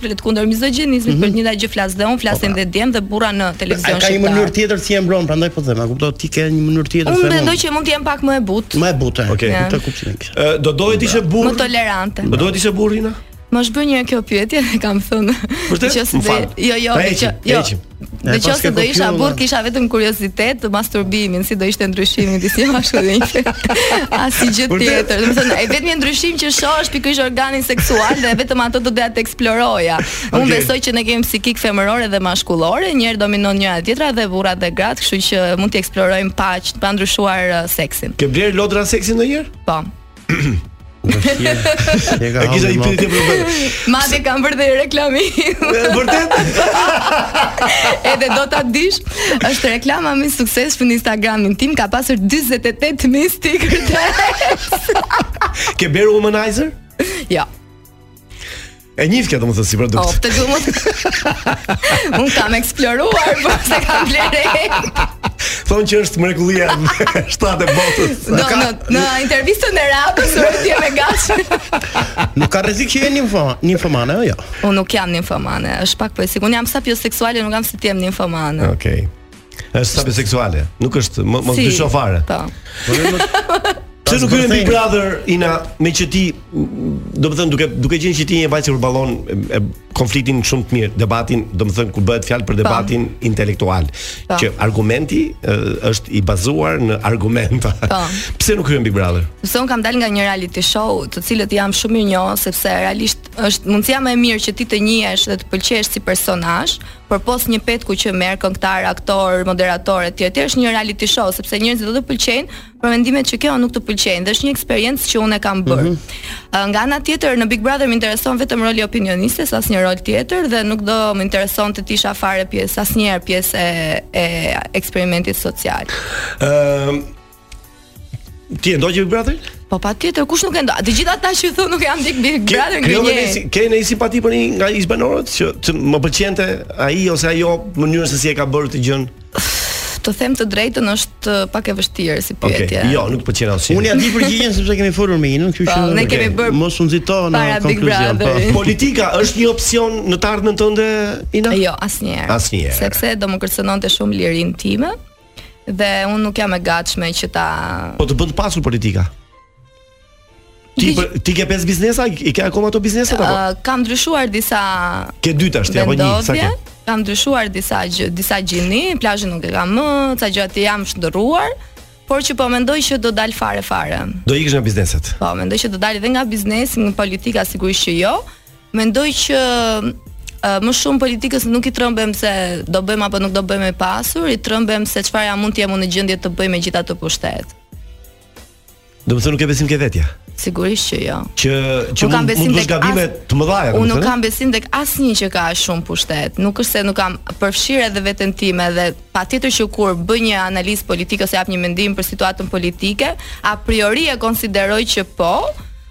Flet kundër mizogjinizmit, mm -hmm. për të njëjtën gjë flas dhe unë, flasin po, pra. dhe djem dhe burra në televizion shqiptar. Ka një mënyrë tjetër si e mbron, prandaj po them, a kupton ti ke një mënyrë tjetër se. Unë mendoj që mund të jem pak më e butë. Më e butë. Eh. Okej, në këtë kuptim. Ë do doje të ishe burrë? Më tolerante. Do doje të ishe burrë, Ina? Më është bërë njëherë kjo pyetje dhe kam thënë. Vërtet? Që se jo, jo, që jo. Në qoftë se do isha burrë kisha vetëm kuriozitet masturbimin, si do ishte ndryshimi midis një mashkulli dhe një. Asgjë tjetër. Domethënë, i vetmi ndryshim që shoh është pikërisht organi seksual dhe vetëm atë do doja të eksploroja. Okay. Unë besoj që ne kemi psikikë femërore dhe mashkullore, njëherë dominon njëra, herë tjetra dhe burrat dhe gratë, kështu që mund të eksplorojmë pa pa ndryshuar uh, seksin. Ke blerë lodra seksi ndonjëherë? Po. E ka kisha një pyetje për vetë. Madje kam bërë dhe reklamim. Vërtet? Edhe do ta dish, është reklama më e suksesshme në Instagramin tim, ka pasur 48000 sticker. Ke bërë Womanizer? Jo. E njef këtë domethënë si produkt. Po, të lumtë. Unë kam eksploruar, po s'e kam blerë. Thonë që është mrekullia e shtatë e botës. Do ka... në, në intervistën e radhës do të jem e gatshme. nuk ka rrezik që je ninfo, ninfomane apo jo? Unë nuk jam ninfomane, është pak po unë jam sapioseksuale, nuk kam si të jem ninfomane. Okej. Okej. Është sapioseksuale. Nuk është, domethënë s'e dyshoj fare. Po. Pse nuk hyn në Big Brother Ina meqë ti, domethënë duke duke qenë që ti je vajzë që përballon konfliktin shumë mirë, debatin, domethënë kur bëhet fjalë për debatin po. intelektual, po. që argumenti e, është i bazuar në argumenta. Pse nuk hyn në Big Brother? Sepse unë kam dalë nga një reality show, të cilit i jam shumë mirënjohëse sepse realisht është mundësia më e mirë që ti të njihesh dhe të pëlqehesh si personazh, përpos një petku që merr këngëtare, aktor, moderator etj etj është një reality show sepse njerëzit do të pëlqejnë për mendimet që ke o nuk të pëlqejnë dhe është një eksperiencë që unë e kam bërë. Mm -hmm. Nga ana tjetër në Big Brother më intereson vetëm roli i opinionistes, asnjë rol tjetër dhe nuk do më interesonte të isha fare pjesë asnjëherë pjesë e, e eksperimentit social. Ëm ehm, uh... Ti e ndjek Big Brother? Po patjetër, kush nuk e ndjek? Të gjithë ata që thonë nuk e ndjek Big Brother gënjejnë. Ke, ke një simpati për një nga ish banorët që, që më pëlqen te ai ose ajo mënyra se si e ka bërë lojën? Të them të drejtën është uh, pak e vështirë si pyetje. Okay. Jo, nuk i pëlqen asnjë. Unë ia di përgjigjen sepse kemi folur me Inën, kështu, po, që ne kemi bërë mos u nxito në konkluzion. Po. Politika është një opsion në të ardhmen tënde Ina? Jo, asnjëherë. Asnjëherë. Sepse do më kërcënonte shumë lirinë time. Dhe unë nuk jam e gatshme që ta Po të bën të pasur politika. Ti për, ti ke pesë biznese, i ke akoma ato biznese apo? Uh, kam ndryshuar disa Ke dy tash ti apo një, sa ke? Kam ndryshuar disa gjë, disa gjini, plazhin nuk e kam më, ca gjëra të tjera i kam shndërruar, por që po mendoj që do dal fare fare. Do ikësh nga bizneset. Po, mendoj që do dal edhe nga biznesi, nga politika sigurisht që jo, Mendoj që më shumë politikës nuk i trembem se do bëhem apo nuk do bëhem e pasur, i trembem se çfarë jam mund të jem unë në gjendje të bëj me gjithë atë pushtet. Domethënë nuk ke besim ke vetja. Sigurisht që jo. Që që mund, mund të bësh gabime as... të mëdha. Unë nuk kam besim tek asnjë që ka shumë pushtet. Nuk është se nuk kam përfshirë edhe veten time dhe patjetër që kur bëj një analizë politike ose jap një mendim për situatën politike, a priori e konsideroj që po,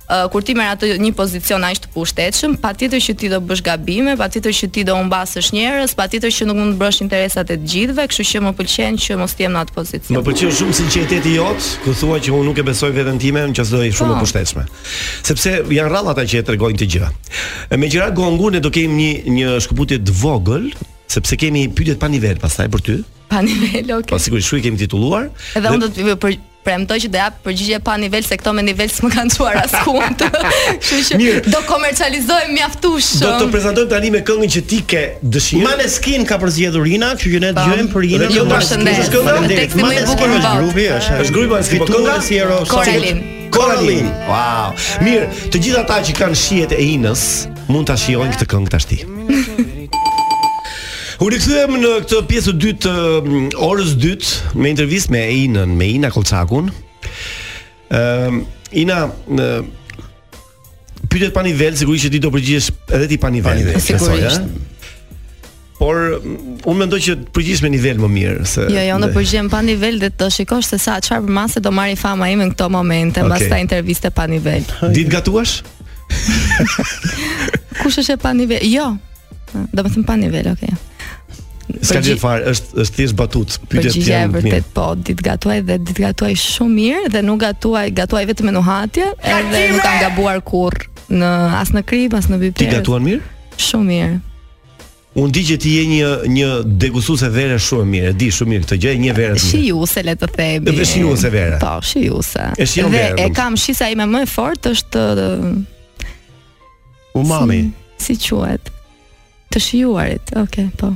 Uh, kur ti merr atë një pozicion aq të pushtetshëm, patjetër që ti do bësh gabime, patjetër që ti do humbasësh njerëz, patjetër që nuk mund të mbrosh interesat e të gjithëve, kështu që më pëlqen që mos të jem në atë pozicion. Më pëlqen shumë sinqeriteti jot, ku thua që unë nuk e besoj veten time, në qoftë se do jem shumë e po. pushtetshme. Sepse janë rrallë ata që e tregojnë këtë gjë. Megjithatë gongu ne do kemi një një shkëputje të vogël, sepse kemi pyetje pa nivel pastaj për ty. Pa nivel, okay. Po sigurisht ashtu i kemi titulluar. Dhe, dhe... unë do të premtoj që do jap përgjigje pa nivel se këto me nivel s'më kanë çuar askund. Kështu që Mirë. do komercializojmë mjaftueshëm. Do të prezantojmë tani me këngën që ti ke dëshirë. Maneskin ka përzgjedhur Ina, kështu që ne dëgjojmë për Inën. Ju përshëndes. Faleminderit. Maneskin është grupi, është. Është grupi Maneskin, po kënga si e ka? Coraline. Coraline. Wow. Mirë, të gjithë ata që kanë shijet e Inës, mund ta shijojnë këtë këngë tashti. U rikthyem në këtë pjesë të dytë të mm, orës së dytë me intervistë me Inën, me Ina Kollçakun. Ëm Ina në pyetjet pa nivel sigurisht që ti do përgjigjesh edhe ti pa nivel. nivel, besoj, sigurisht. ëh? Por mm, unë mendoj që të përgjigjesh me nivel më mirë se Jo, jo, unë përgjigjem pa nivel dhe të shikosh se sa çfarë përmasash do marri fama ime në këto momente, mbas Okej. kësaj interviste pa nivel. Di të gatuash? Kush është e pa nivel? Jo. Domethënë pa nivel, oke. Okay. S'ka gjë fare, është, është thjesht batutë. Përgjigja e vërtetë, po, di të gatuaj dhe di të gatuaj shumë mirë dhe nuk gatuaj, gatuaj vetëm me nuhatje, edhe nuk kam gabuar kurrë në, as në kripë, as në piper. Ti gatuan mirë? Shumë mirë. Unë di që ti je një një degustuese vere shumë mirë, di shumë mirë të gjesh një verë. Shijuese le të themi. Dhe shijuese vere. Po, shijuese. Dhe e kam shqisa ime më e fortë është Umami. Si, si quhet? Të shijuarit. Okej, okay, po.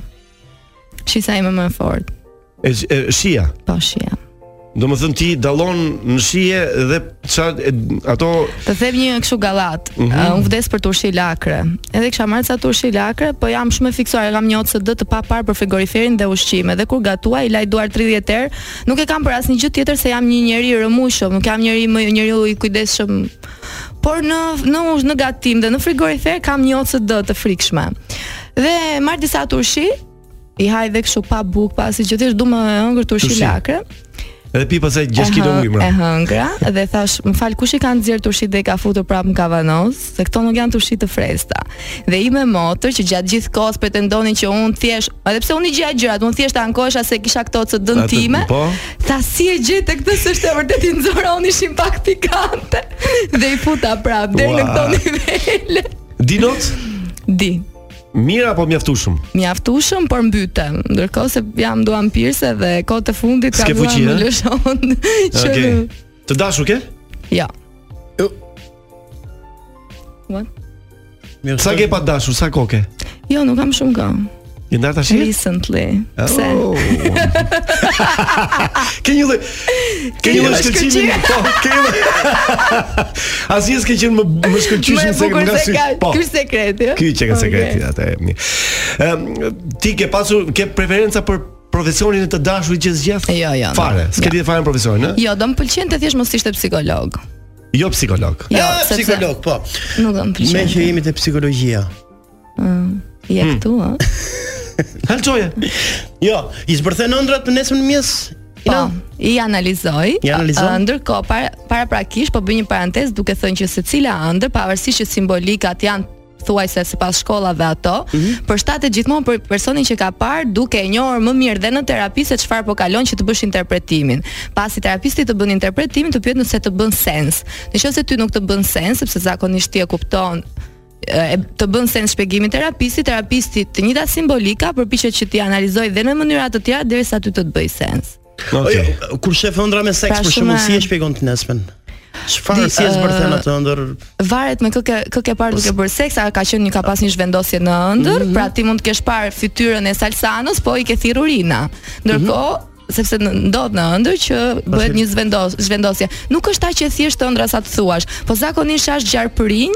Shqisa ime më e fortë. E, e shija. Po, shija. Domethënë ti dallon në shije dhe ça, e, ato... Të them një këshu gallatë, mm -hmm. uh, unë vdes për turshi lakre. Edhe kisha marrë ca turshi lakre, po jam shumë e fiksuar, e kam një OCD të pa parë për frigoriferin dhe ushqimet. Dhe kur gatuaj, i laj duart 30 herë, nuk e kam për asnjë gjë tjetër se jam një njeri rrëmujshëm, nuk jam njeri, më, njeri i kujdesshëm Por në në ush në gatim dhe në frigorifer kam një OCD të frikshme. Dhe marr disa turshi, i ha dhe kështu pa bukë, pa asigjë thjesht du me hëngër turshi, turshi. lakre. Edhe pi pasaj 6 kg ujë më. E hëngra dhe thash, më fal kush i ka nxjerrë turshitë dhe i ka futur prapë në kavanoz, se këto nuk janë turshi të freskëta. Dhe ime motër që gjatë gjithë kohës pretendonte që unë thjesht, edhe pse unë i gjej gjërat, unë thjesht ankohesha se kisha këto OCD-të e mia. Po. Tha si e gjete këtë se është e vërtetë i nxora unë ishin pak pikante dhe i futa prapë deri në këto nivele. Di not? Di. Mirë apo mjaftushëm? Mjaftushëm, por mbytem. Ndërkohë se jam duhanpirëse dhe kohët e fundit ka duam lëshon. Okej. Të dashur ke? Jo. What? Mirë, sa ke pa dashur, sa kohë? Jo, nuk kam shumë kohë. Je ndarë tash? Recently. Oh. Pse? ke një lloj ke një lloj shkëlqimi. Po, ke. Asnjëherë s'ke qenë më më shkëlqyshëm se më ka sy. Po. Ky sekret, jo? Ky që ka sekret, atë e mirë. Ëm ti ke pasur ke preferenca për profesionin e të dashurit që zgjedh? Jo, jo. Fare, s'ke ditë fare profesionin, ë? Jo, do më pëlqente thjesht mos ishte psikolog. Jo psikolog. Jo, ah, sepse... psikolog, po. Nuk kam pëlqyer. Me që jemi te psikologjia. Ëh, mm, ja mm. këtu, ha. Halçoje. Jo, i zbërthen ëndrrat të nesërmen në mëngjes. Po, i analizoj. I analizoj. Uh, Ndërkohë para paraprakisht po bëj një parantezë duke thënë që secila ëndërr pavarësisht që simbolikat janë thuajse sipas shkollave dhe ato, mm -hmm. përshtatet gjithmonë për personin që ka parë duke e njohur më mirë dhe në terapi se çfarë po kalon që të bësh interpretimin. Pasi terapisti të bën interpretimin, të pyet nëse të bën sens. Në qoftë se ty nuk të bën sens, sepse zakonisht ti e kupton a të bën sens shpjegimi i terapistit, terapisti të njëjta simbolika përpiqet që t'i analizojë dhe në mënyra të tjera derisa ty të të bëjë sens. Okay. Kur shef ëndrra me seks, për shembull, si e shpjegon të nesërmen? Çfarë si e zbërthen atë ëndërr? Varet me kë kë kë ke parë duke bërë seks, a ka qenë një ka pas një zhvendosje në ëndërr, mhm. pra ti mund të kesh parë fytyrën e Salsanos, po i ke thirrur Orina. Ndërkohë, mhm sepse ndodh në ëndërr që bëhet një zhvendos, zhvendosje. Nuk është aq e thjeshtë ëndrra sa të thuash, po zakonisht është gjarpërinj,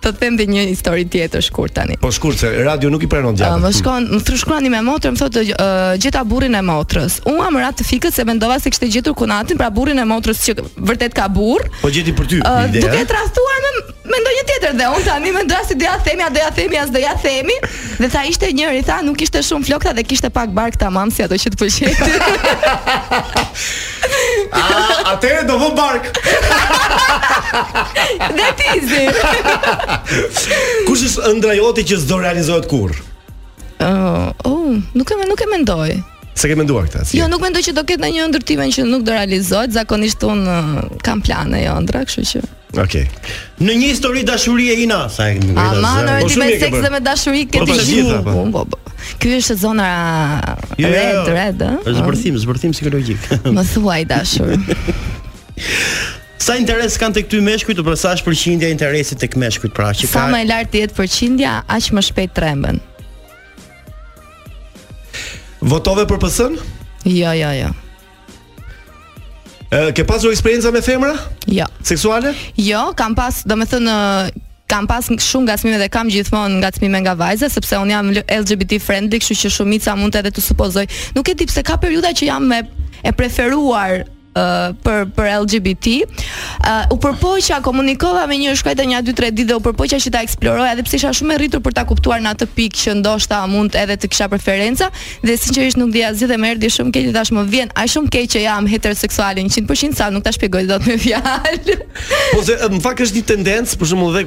Të them dhe një histori tjetër shkurt tani. Po shkurt se radio nuk i pranon gjatë. Më shkon, më thru shkruani me motrën, më thotë uh, gjeta burrin e motrës. Unë sa më ra të fikët se mendova se kishte gjetur kunatin, pra burrin e motrës që vërtet ka burrë. Po gjeti për ty. Uh, duke e tradhtuar me me ndonjë tjetër dhe unë tani mendoj si do ia themi, a do ia themi, a s'do ia themi. Dhe tha ishte njëri, tha nuk kishte shumë flokë tha dhe kishte pak bark tamam si ato që të pëlqejnë. A, atëherë do vë bark. Dhe ti si. Kush është ëndrra jote që s'do realizohet kurrë? Oh, oh, nuk e nuk e mendoj. S'e ke menduar këtë? Si? Jo, nuk mendoj që do ketë ndonjë ëndërr timen që nuk do realizohet. Zakonisht unë uh, kam plane jo ëndrra, kështu që. Okej. Në një histori dashurie Ina, sa e ngrita. Aman zërin. në Po, shumë me mirë ke seks bërë. dhe me dashuri ke Po, të të gjitha, gjitha. po. Po, po. Ky është zona Jo, jo, red, jo. red, ë? Është zbërthim, zbërthim psikologjik. Më thuaj dashur. Sa interes kanë tek ty meshkujt, apo sa është përqindja e interesit tek meshkujt, pra që Sa më e lartë të jetë përqindja, aq më shpejt tremben. Votove për PS-n? Jo, jo, jo. Ë ke pasur eksperjenca me femra? Jo. Seksuale? Jo, kam pas, domethënë kam pas shumë ngacmime dhe kam gjithmonë ngacmime nga vajza sepse un jam LGBT friendly, kështu që shumica mund edhe të supozojnë. Nuk e di pse ka periudha që jam më e preferuar Uh, për për LGBT. Uh, u përpoqa komunikova me një të shkretë nja 2-3 ditë dhe u përpoqa që ta eksploroja edhe pse isha shumë e rritur për ta kuptuar në atë pikë që ndoshta mund edhe të kisha preferenca, Dhe sinqerisht nuk ndjeja asgjë dhe më erdhi shumë keq dhe thashë më vjen aq shumë keq që jam heteroseksuale 100% sa nuk ta shpjegoj dot me fjalë. Po se në fakt është një tendencë, për shembull dhe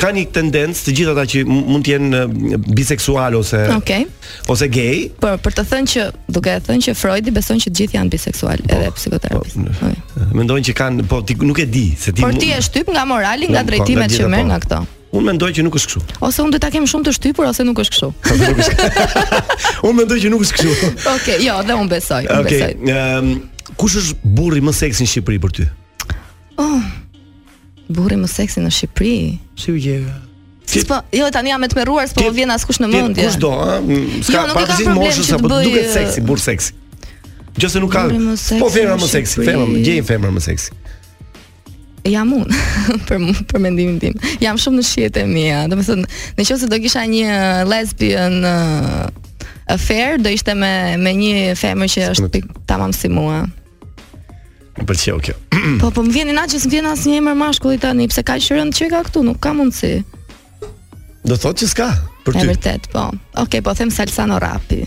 ka një tendencë të gjithë ata që mund të jenë biseksual ose okay. ose gay. Po për të të thënë që duke qenë që Freudi beson që të gjithë janë biseksual po, edhe po, psikoterapist. Po, po. Mendojnë që kanë, po ti nuk e di se ti Por ti je shtypur nga morali, nga po, drejtimet që merr nga këto. Unë mendoj që nuk është kështu. Ose unë do ta kem shumë të shtypur ose nuk është kështu. unë mendoj që nuk është kështu. Okej, okay, jo, dhe unë besoj, unë okay, besoj. Okej. Ehm, um, kush është burri më seksi në Shqipëri për ty? Oh. Burri më seksi në Shqipëri. Si u gjenda? Si po, jo tani jam e tmerruar, s'po më vjen askush në mendje. Kushdo, ha? S'ka jo, pa të moshës apo duket seksi, burrë seksi. Nëse nuk ka. Po femra më seksi, femra, gjej femrën më seksi. jam unë për për mendimin tim. Jam shumë në shijet e mia. Domethënë, nëse do kisha një lesbian uh, affair, do ishte me me një femër që është pik, tamam si mua. Më pëlqeu kjo. po po më vjen inat që s'më vjen asnjë emër mashkulli tani, patjetër që ka këtu, nuk ka mundësi. Do thotë që s'ka për ty. E vërtetë, po. Okej, okay, po them Salsano Rrapi.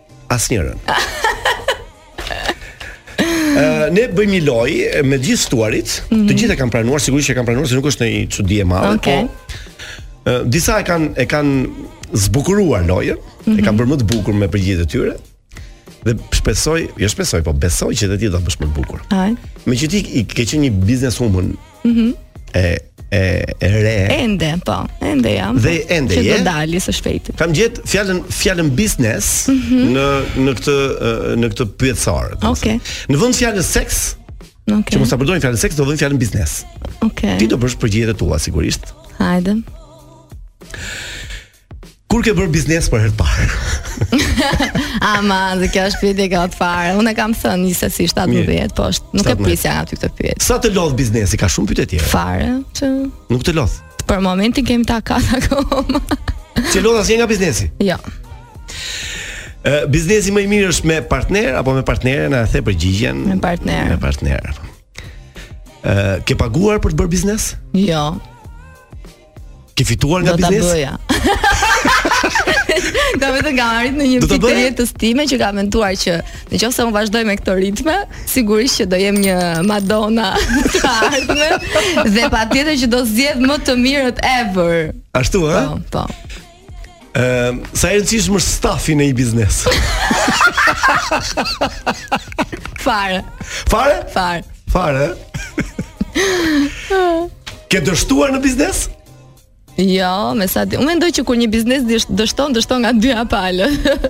Asnjërën. Uh, ne bëjmë një lojë me gjithë të ftuarit, mm -hmm. të mhm. gjithë e kanë pranuar, sigurisht që e kanë pranuar se nuk është një çudi e madhe, okay. po uh, disa e kanë e kanë zbukuruar lojën, mm -hmm. e mhm. kanë bërë më të bukur me përgjigjet e tyre. Dhe shpresoj, jo shpresoj, po besoj që edhe ti do ta bësh më të bukur. Ai. Meqë ti ke qenë një biznes woman, Mhm. Mm e e e re. Ende, po, ende jam. Dhe ende je. Që do dalë së shpejti. Kam gjet fjalën fjalën biznes mm -hmm. në në këtë në këtë pyetësor. Okej. Okay. Në vend fjalës seks, okay. që mos ta përdorim fjalën seks, do vëmë fjalën biznes. Okej. Okay. Ti do bësh përgjigjet e tua sigurisht. Hajde. Kur ke bërë biznes për herë të parë? Ama, dhe kjo është pyetje që të fare. Unë e kam thënë në fakt 17, po është, nuk e prisja nga ty këtë pyetje. Sa të lodh biznesi ka shumë pyetje tjera. Fare, që nuk të lodh. Për momentin kemi ta ka akoma. S'je lodh asnjë nga biznesi? Jo. Ë, biznesi më i mirë është me partner apo me partnere na the përgjigjen? Me partner. Me partner. Ë, ke paguar për të bërë biznes? Jo. Ke fituar nga biznesi? Do ta bëja. Kam arrit në një pikë të jetës time që kam menduar që në qoftë se unë vazhdoj me këto ritme, sigurisht që do jem një Madonna të ardhme dhe patjetër që do zgjedh më të mirët ever. Ashtu ë? Po, po. Ëm, sa e rëndësishme është stafi në një biznes. Fare, Fare? fare. Fare. Ke dështuar në biznes? Jo, me sa di. Unë mendoj që kur një biznes dish- dështon, dështon nga të dyja palët.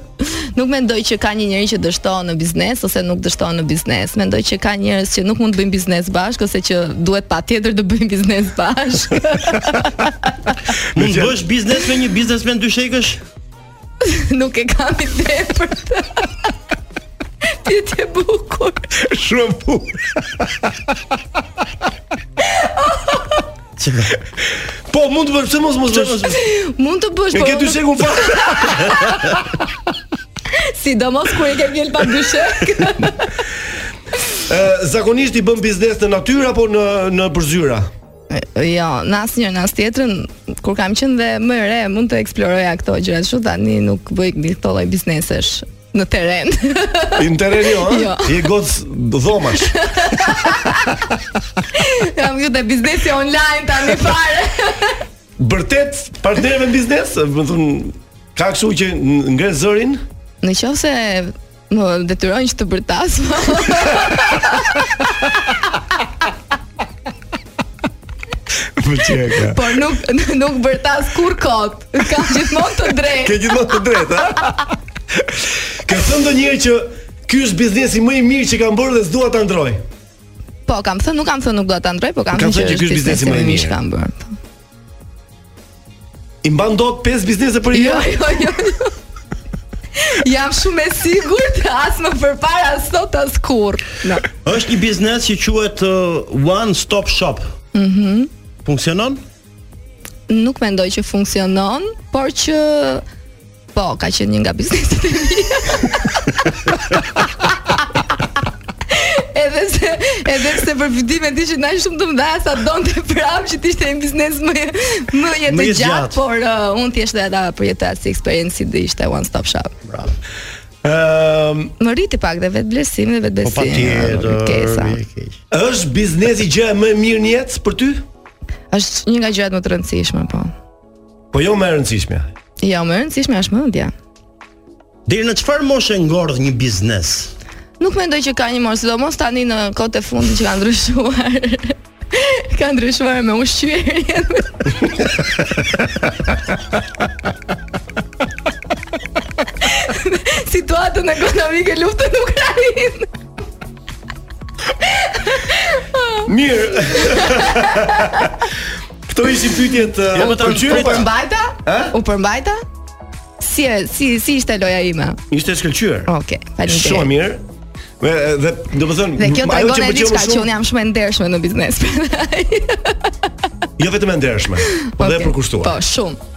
nuk mendoj që ka një njeri që dështon në biznes ose nuk dështon në biznes. Mendoj që ka njerëz që nuk mund të bëjnë biznes bashkë ose që duhet patjetër të bëjnë biznes bashkë. mund të bësh biznes me një biznesmen dyshekësh? nuk e ka Pyetje e bukur. Shumë bukur. Po mund të bësh, pse mos të bësh? Mund të bësh, po. Ke dy shekull pa. Sidomos kur e ke vjel pa dy shek. zakonisht i bën biznes në natyrë apo në në përzyra? Jo, në asnjë, në as tjetrën, kur kam qënë dhe më re, mund të eksploroja këto gjëra, kshu tani nuk bëj më këto lloj biznesesh. në terren. Në terren jo, jo. je goc dhomash. Kam ju të biznesi online tani fare. U bërtet partnerëve në biznes, domethënë ka kështu që ngre zërin? Në qoftë se më detyrojnë që të bërtas. Më qeka. Por nuk nuk bërtas kurrë kot. Kam gjithmonë të drejtë. Ke gjithmonë të drejtë, ha? Ke thënë ndonjëherë që ky është biznesi më i mirë që kam bërë dhe s'dua ta ndroj. Po, kam thënë, nuk kam thënë nuk dua ta ndroj, po kam thënë që ky është biznesi më i mirë që kam bërë. I mban dot pesë biznese për një. Jo, jo, jo. jo. Jam shumë e sigurt as më përpara as sot as kurrë. No. Është një biznes që quhet uh, One Stop Shop. Mhm. Mm funksionon? Nuk mendoj që funksionon, por që Po, ka qenë një nga bizneset e mia se edhe pse përfitimet ishin aq shumë të mëdha sa donte prapë që të ishte një biznes më më jetëgjatë, por uh, unë thjesht doja ta përjetoja si experience dhe ishte one stop shop. Bravo. Ehm, um, Ta rriti pak dhe vetëvlerësimin dhe vetëbesimin. Po patjetër. Është biznesi gjëja më e mirë në jetë për ty? Është një nga gjërat më të rëndësishme, po. Po jo më e rëndësishmja. Jo më e rëndësishmja është mendja. Deri në çfarë moshe ngordh një biznes? Nuk mendoj që ka një moshë, sidomos tani në kohët e fundit që ka ndryshuar. Ka ndryshuar me ushqyerjen. Situatën ekonomike luftën në Ukrainë. Mirë. Këto ishin pyetjet uh, jo, për çfarë? U përmbajta? U përmbajta? Si si si ishte loja ime? Ishte shkëlqyer. Okej, okay, faleminderit. Shumë mirë. Dhe, dhe domethënë, kjo tregon e diçka që unë jam shumë e ndershme në biznes. jo vetëm e ndershme, po okay. dhe e përkushtuar. Po, shumë.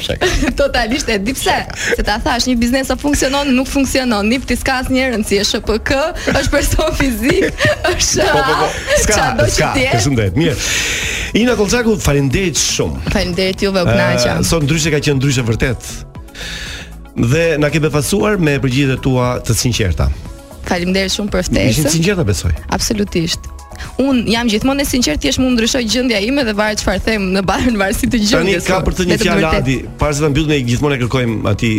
Shaka. Totalisht e di pse. Se ta thash një biznes sa funksionon, nuk funksionon. Nipti s'ka asnjë rëndësi, është SHPK, është person fizik, është Po po po. S'ka, çado që s'ka. të jetë. Përshëndet. Mirë. Ina Kollçaku, faleminderit shumë. Faleminderit juve u kënaqa. Eh, Sot ndryshe ka qenë ndryshe vërtet. Dhe na ke befasuar me përgjigjet e tua të sinqerta. Faleminderit shumë për ftesën. Ishin sinqerta besoj. Absolutisht. Un jam gjithmonë e sinqertë, thjesht mund ndryshojë gjendja ime dhe varet çfarë them në barën varësi të gjendjes. Tani ka për të një fjalë Adi, para se ta mbyllim ne gjithmonë e kërkojmë aty.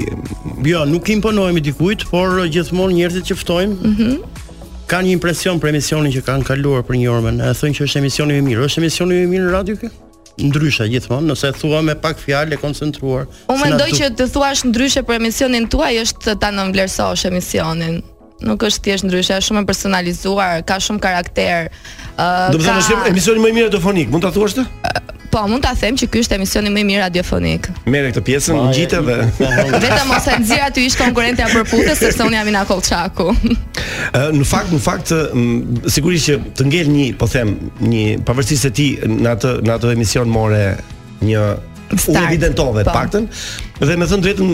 Jo, nuk imponohemi dikujt, por gjithmonë njerëzit që ftojmë. Mhm. Mm kanë një impresion për emisionin që kanë kaluar për një orë, e thonë që është emisioni më i mirë. Është emisioni më i mirë në radio kë? ndryshe gjithmonë, nëse thua me pak fjalë e koncentruar. Unë mendoj që të thuash ndryshe për emisionin tuaj është ta nënvlerësosh emisionin nuk është thjesht ndryshe, është shumë e personalizuar, ka shumë karakter. Ëh, uh, do të thotë është emisioni më i mirë radiofonik, mund ta thuash ti? Po, mund ta them që ky është emisioni më i mirë radiofonik. Merre këtë pjesën, ngjite dhe vetëm mos e nxjerr aty ish konkurrentja e Përputhes sepse unë jam Ina Kollçaku. Ëh, në fakt, në fakt sigurisht që të ngel një, po them, një pavarësisht se ti në atë në atë emision more një u evidentove po. paktën dhe me thënë drejtën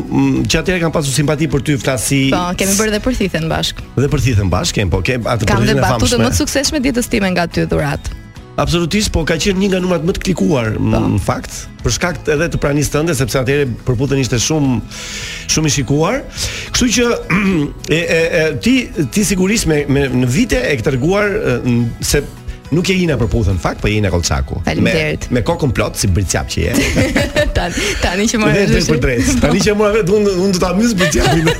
që atëherë kam pasur simpati për ty flasi po kemi bërë edhe Përthithen bashkë dhe Përthithen bashkë kem po kem atë Përthithen e famshme kam më të suksesshme të jetës time nga ty dhuratë absolutisht po ka qenë një nga numrat më të klikuar po. në fakt për shkak edhe të pranisë tënde sepse atëherë Përputhen ishte shumë shumë i shikuar. Kështu që e, e, e, ti ti sigurisht me, me në vite e ke treguar se nuk je Ina Përputhen, fakt po je Ina Kollçaku. Me me kokën plot si bricjap që je. tani, tani që mora vesh. Për drejt. Tani që mora vesh, unë unë do ta mbyll bricjapin.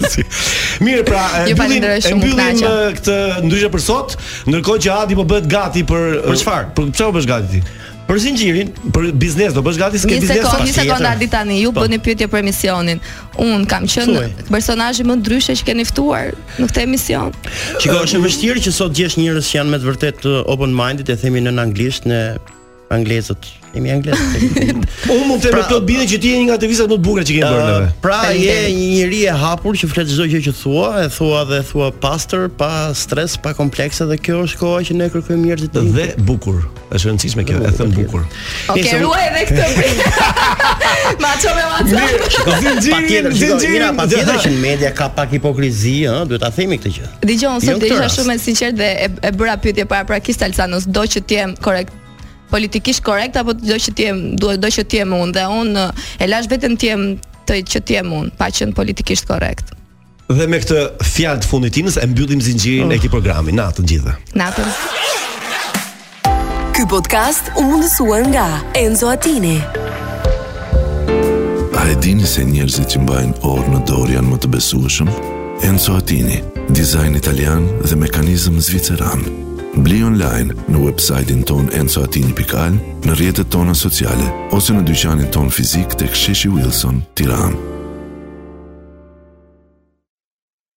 Mirë, pra, e mbyllim e mbyllim këtë ndryshe për sot, ndërkohë që Adi po bëhet gati për për çfarë? Për çfarë bëhesh gati ti? Për zinxhirin, për biznes do bësh gati s'ke biznes. Një sekondë, një sekondë Adi tani, ju po. bëni pyetje për emisionin. Un kam qenë personazhi më ndryshe që keni ftuar në këtë emision. Çiko është e vështirë që sot gjesh njerëz që janë me të vërtetë uh, open minded e themi në anglisht ne anglezët. Jemi anglezë. Unë mund të them pra, plot bindje që ti je një nga intervistat më të bukura që kemi bërë ne. Pra je një njeri i hapur që flet çdo gjë që thua, e thua dhe thua pastër, pa stres, pa komplekse dhe kjo është koha që ne kërkojmë njerëz të dhe bukur. Është e rëndësishme kjo, e thënë bukur. Okej, okay, ruaj edhe këtë. Ma ço me WhatsApp. Zinxhirin, zinxhirin, patjetër që media ka pak hipokrizi, ë, duhet ta themi këtë gjë. Dëgjon, sot isha shumë e sinqertë dhe e, e bëra pyetje para pra Kist Alzanos, do që të jem korrekt politikisht korrekt apo do që të jem duhet do që të jem unë dhe unë e lashë veten të jem të që të jem unë, pa qenë politikisht korrekt. Dhe me këtë fjalë të fundit Tinës e mbyllim zinxhirin oh. e këtij programi. Natën gjithëve. Natën. Ky podcast u mundësua nga Enzo Attini. A e dini se njerëzit që mbajnë orë në dorë janë më të besueshëm? Enzo Attini, dizajn italian dhe mekanizëm zviceran. Bli online në website-in tonë enzoattini.al në rrjetet tona sociale ose në dyqanin tonë fizik tek Sheshi Wilson, Tiranë.